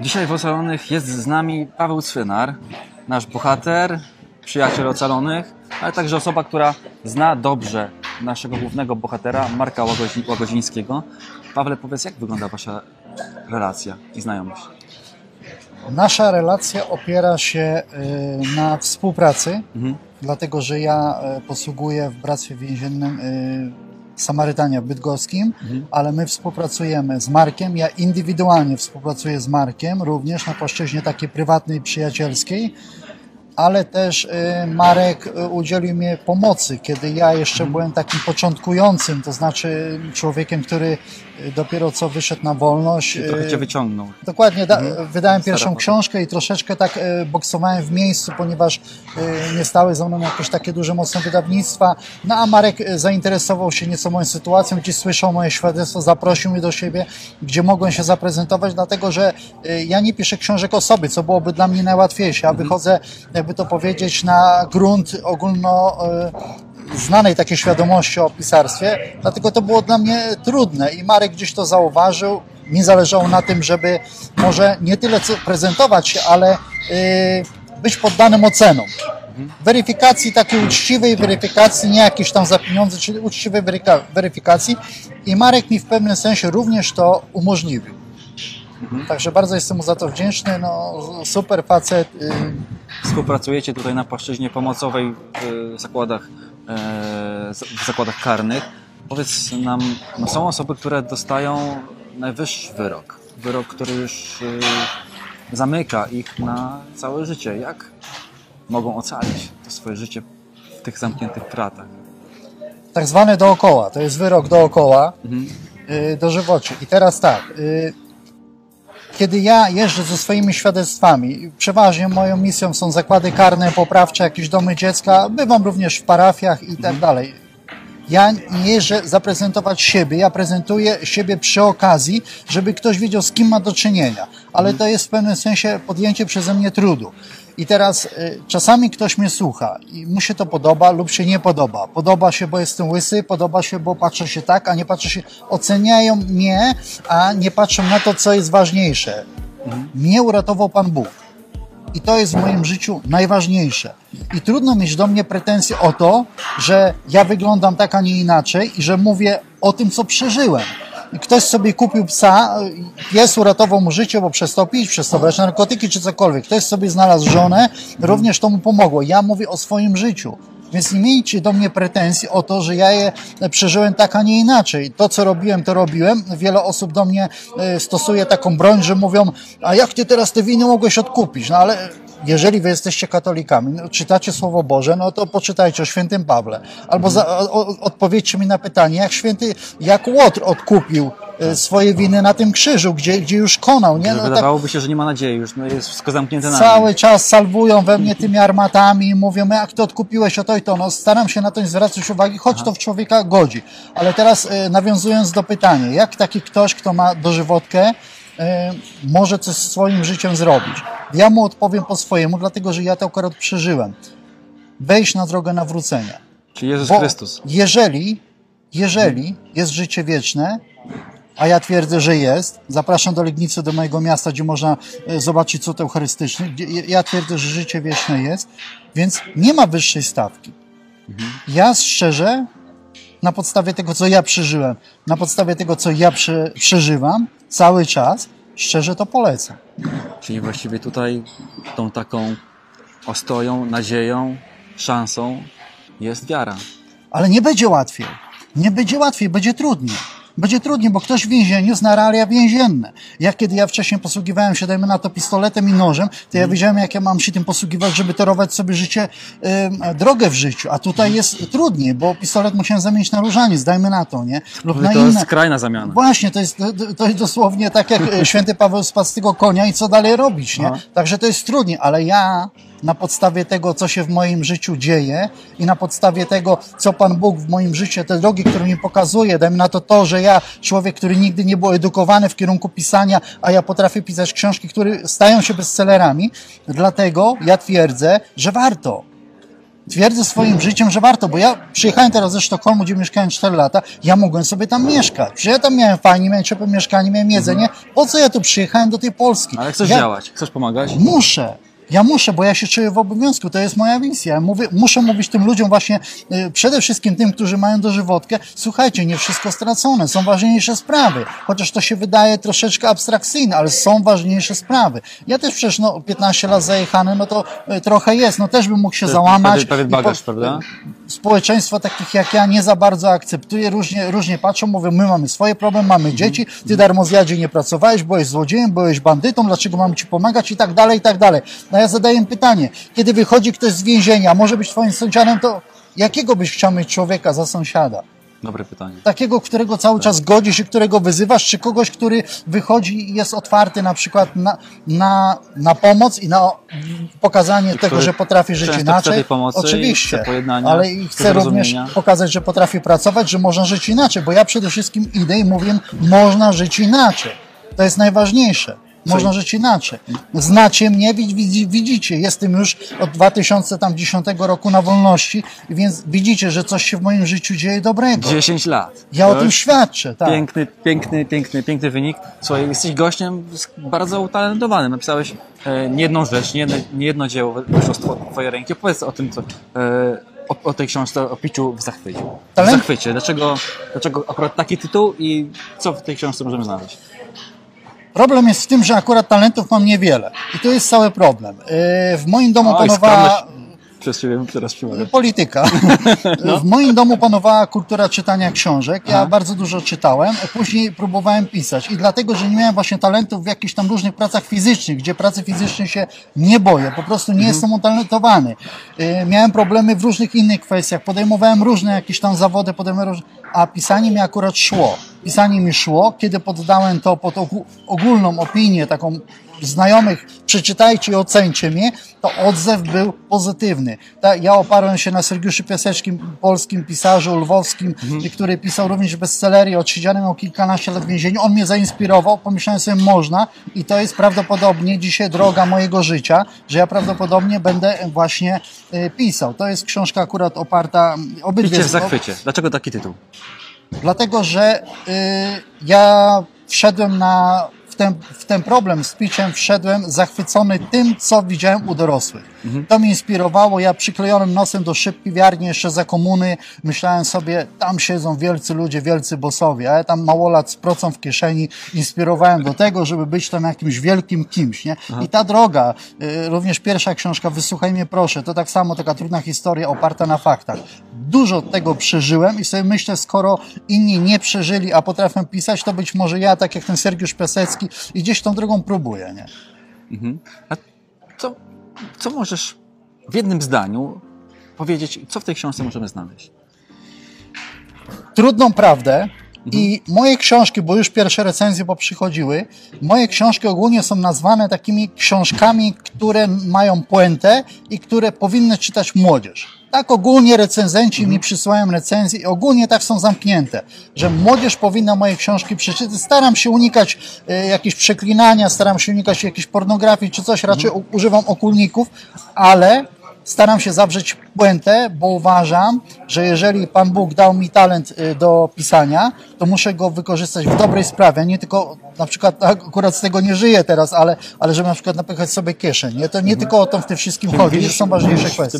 Dzisiaj w Ocalonych jest z nami Paweł Cwynar, nasz bohater, przyjaciel Ocalonych, ale także osoba, która zna dobrze naszego głównego bohatera, Marka Łagodzi Łagodzińskiego. Pawle, powiedz, jak wygląda Wasza relacja i znajomość? Nasza relacja opiera się y, na współpracy, Mhm. dlatego że ja y, posługuję w Bractwie Więziennym y, Samarytania w Bydgoskim, Mhm. ale my współpracujemy z Markiem. Ja indywidualnie współpracuję z Markiem, również na płaszczyźnie takiej prywatnej, przyjacielskiej, ale też y, Marek y, udzielił mi pomocy, kiedy ja jeszcze Mhm. byłem takim początkującym, to znaczy człowiekiem, który y, dopiero co wyszedł na wolność. Trochę y, Cię wyciągnął. Dokładnie, da, Mhm. wydałem Stara pierwszą foto. książkę i troszeczkę tak boksowałem w miejscu, ponieważ nie stały za mną jakieś takie duże, mocne wydawnictwa. No a Marek zainteresował się nieco moją sytuacją, gdzieś słyszał moje świadectwo, zaprosił mnie do siebie, gdzie mogłem się zaprezentować, dlatego że ja nie piszę książek o sobie, co byłoby dla mnie najłatwiejsze. Ja Mhm. wychodzę, jakby to powiedzieć, na grunt ogólno e, znanej takiej świadomości o pisarstwie, dlatego to było dla mnie trudne i Marek gdzieś to zauważył. Mi zależało na tym, żeby może nie tyle co prezentować się, ale yy, być poddanym ocenom. Weryfikacji, takiej uczciwej weryfikacji, nie jakieś tam za pieniądze, czyli uczciwej weryfikacji i Marek mi w pewnym sensie również to umożliwił. Także bardzo jestem mu za to wdzięczny, no super facet, Współpracujecie tutaj na płaszczyźnie pomocowej w zakładach, e, w zakładach karnych. Powiedz nam, no są osoby, które dostają najwyższy wyrok. Wyrok, który już e, zamyka ich na całe życie. Jak mogą ocalić to swoje życie w tych zamkniętych kratach? tak zwane dookoła, to jest wyrok dookoła, Mhm. y, dożywocie. I teraz tak, kiedy ja jeżdżę ze swoimi świadectwami, przeważnie moją misją są zakłady karne, poprawcze, jakieś domy dziecka, bywam również w parafiach i tak dalej. Ja nie jeżdżę zaprezentować siebie, ja prezentuję siebie przy okazji, żeby ktoś wiedział, z kim ma do czynienia. Ale to jest w pewnym sensie podjęcie przeze mnie trudu. I teraz y, czasami ktoś mnie słucha i mu się to podoba lub się nie podoba. Podoba się, bo jestem łysy, podoba się, bo patrzę się tak, a nie patrzę się. Oceniają mnie, a nie patrzą na to, co jest ważniejsze. Mnie uratował Pan Bóg. I to jest w moim życiu najważniejsze. I trudno mieć do mnie pretensje o to, że ja wyglądam tak, a nie inaczej i że mówię o tym, co przeżyłem. Ktoś sobie kupił psa, pies uratował mu życie, bo przestał pić, przestał brać narkotyki czy cokolwiek. Ktoś sobie znalazł żonę, również to mu pomogło. Ja mówię o swoim życiu. Więc nie miejcie do mnie pretensji o to, że ja je przeżyłem tak, a nie inaczej. To, co robiłem, to robiłem. Wiele osób do mnie e, stosuje taką broń, że mówią, a jak ty teraz te winy mogłeś odkupić? No ale jeżeli wy jesteście katolikami, no, czytacie Słowo Boże, no to poczytajcie o świętym Pawle. Albo za, o, odpowiedzcie mi na pytanie, jak święty, jak Łotr odkupił swoje winy na tym krzyżu, gdzie, gdzie już konał, nie? No, tak, wydawałoby się, że nie ma nadziei już, no jest wszystko zamknięte na Cały czas salwują we mnie tymi armatami i mówią, jak ty odkupiłeś o to i to. No, staram się na to nie zwracać uwagi, choć to w człowieka godzi. Ale teraz e, nawiązując do pytania, jak taki ktoś, kto ma dożywotkę, e, może coś z swoim życiem zrobić? Ja mu odpowiem po swojemu, dlatego że ja to akurat przeżyłem. Wejść na drogę nawrócenia. Czyli Jezus Bo Chrystus. jeżeli, jeżeli jest życie wieczne, a ja twierdzę, że jest, zapraszam do Legnicy, do mojego miasta, gdzie można e, zobaczyć cud eucharystyczny, ja twierdzę, że życie wieczne jest, więc nie ma wyższej stawki. Ja szczerze, na podstawie tego, co ja przeżyłem, na podstawie tego, co ja prze, przeżywam cały czas, szczerze to polecam. Czyli właściwie tutaj tą taką ostoją, nadzieją, szansą jest wiara. Ale nie będzie łatwiej. Nie będzie łatwiej, będzie trudniej. Będzie trudniej, bo ktoś w więzieniu zna realia więzienne. Ja kiedy ja wcześniej posługiwałem się, dajmy na to, pistoletem i nożem, to ja wiedziałem, jak ja mam się tym posługiwać, żeby torować sobie życie, em, drogę w życiu. A tutaj jest trudniej, bo pistolet musiałem zamienić na różaniec, dajmy na to, nie? Lub na to inne. jest skrajna zamiana. Właśnie, to jest, to, jest dosłownie tak jak święty Paweł spadł z tego konia i co dalej robić, nie? Aha. Także to jest trudniej, ale ja na podstawie tego, co się w moim życiu dzieje i na podstawie tego, co Pan Bóg w moim życiu, te drogi, które mi pokazuje, dajmy na to to, że ja, człowiek, który nigdy nie był edukowany w kierunku pisania, a ja potrafię pisać książki, które stają się bestsellerami, dlatego ja twierdzę, że warto. twierdzę swoim życiem, że warto, bo ja przyjechałem teraz ze Sztokholmu, gdzie mieszkałem 4 lata, ja mogłem sobie tam mieszkać. Przecież ja tam miałem fajnie, miałem ciepłe mieszkanie, miałem jedzenie. Po co ja tu przyjechałem do tej Polski? Ale chcesz ja działać, chcesz pomagać? Muszę. Ja muszę, bo ja się czuję w obowiązku, to jest moja misja. Mówię, muszę mówić tym ludziom właśnie, y, przede wszystkim tym, którzy mają dożywotkę, słuchajcie, nie wszystko stracone, są ważniejsze sprawy. Chociaż to się wydaje troszeczkę abstrakcyjne, ale są ważniejsze sprawy. Ja też przecież, no, 15 lat zajechany, no to y, trochę jest, no też bym mógł się załamać. Pewien, bagaż, po- prawda? społeczeństwo takich jak ja nie za bardzo akceptuje, różnie, różnie patrzą, mówią, my mamy swoje problemy, mamy dzieci, ty darmozjadzie nie pracowałeś, byłeś złodziejem, byłeś bandytą, dlaczego mamy ci pomagać i tak dalej, i tak dalej. No ja zadaję pytanie, kiedy wychodzi ktoś z więzienia, może być twoim sąsiadem, to jakiego byś chciał mieć człowieka za sąsiada? Dobre pytanie. Takiego, którego cały czas godzisz i którego wyzywasz, czy kogoś, który wychodzi i jest otwarty na przykład na, na, na pomoc i na pokazanie tego, który że potrafi żyć inaczej. pomocy i Oczywiście, ale i chce chcę również pokazać, że potrafi pracować, że można żyć inaczej, bo ja przede wszystkim idę i mówię, można żyć inaczej. To jest najważniejsze. Można żyć inaczej. Znacie mnie, widz- widzi- widzicie, jestem już od 2010 roku na wolności, więc widzicie, że coś się w moim życiu dzieje dobrego. 10 lat. Ja o To tym już świadczę, tak. Piękny, piękny, piękny, piękny wynik. Słuchaj, jesteś gościem bardzo utalentowanym. Napisałeś e, nie jedną rzecz, nie jedno, nie jedno dzieło wyszło z two- twojej ręki. Opowiedz o tym, co, e, o, o tej książce, o piciu w zachwycie. W zachwycie. Dlaczego, dlaczego akurat taki tytuł i co w tej książce możemy znaleźć? Problem jest w tym, że akurat talentów mam niewiele. I to jest cały problem. Yy, W moim domu Oj, panowała Przez ciebie teraz polityka. No. W moim domu panowała kultura czytania książek. Ja Aha. bardzo dużo czytałem. Później próbowałem pisać. I dlatego, że nie miałem właśnie talentów w jakichś tam różnych pracach fizycznych, gdzie pracy fizycznej się nie boję. Po prostu nie jestem utalentowany. Miałem problemy w różnych innych kwestiach. Podejmowałem różne jakieś tam zawody, podejmowałem różne, a pisanie mi akurat szło. Pisanie mi szło, kiedy poddałem to pod ogó- ogólną opinię, taką znajomych, przeczytajcie i ocencie mnie, to odzew był pozytywny. Ta, ja oparłem się na Sergiuszu Piaseckim, polskim pisarzu lwowskim, który pisał również bestsellery, odsiedziany miał kilkanaście lat w więzieniu. On mnie zainspirował, pomyślałem sobie, można i to jest prawdopodobnie dzisiaj droga mojego życia, że ja prawdopodobnie będę właśnie y, pisał. To jest książka akurat oparta, obydwie Picie w zachwycie. Dlaczego taki tytuł? Dlatego, że y, ja wszedłem na, ten, w ten problem z piciem, wszedłem zachwycony tym, co widziałem u dorosłych. To mnie inspirowało. Ja przyklejonym nosem do szyb piwiarni jeszcze za komuny myślałem sobie, tam siedzą wielcy ludzie, wielcy bossowie, a ja tam małolat z procą w kieszeni inspirowałem do tego, żeby być tam jakimś wielkim kimś, nie? I ta droga, y, również pierwsza książka, Wysłuchaj mnie proszę, to tak samo taka trudna historia oparta na faktach. Dużo tego przeżyłem i sobie myślę, skoro inni nie przeżyli, a potrafię pisać, to być może ja, tak jak ten Sergiusz Piasecki i gdzieś tą drogą próbuję, nie? A co, co możesz w jednym zdaniu powiedzieć, co w tej książce możemy znaleźć? trudną prawdę i moje książki, bo już pierwsze recenzje poprzychodziły, moje książki ogólnie są nazwane takimi książkami, które mają puentę i które powinny czytać młodzież. Tak ogólnie recenzenci mi przysyłają recenzje i ogólnie tak są zamknięte, że młodzież powinna moje książki przeczytać. Staram się unikać e, jakichś przeklinania, staram się unikać jakiejś pornografii czy coś, raczej u- używam okulników, ale staram się zawrzeć puentę, bo uważam, że jeżeli Pan Bóg dał mi talent y, do pisania, to muszę go wykorzystać w dobrej sprawie, nie tylko, na przykład akurat z tego nie żyję teraz, ale, ale żeby na przykład napychać sobie kieszeń. Nie? To nie tylko o to w tym wszystkim chodzi, są ważniejsze kwestie.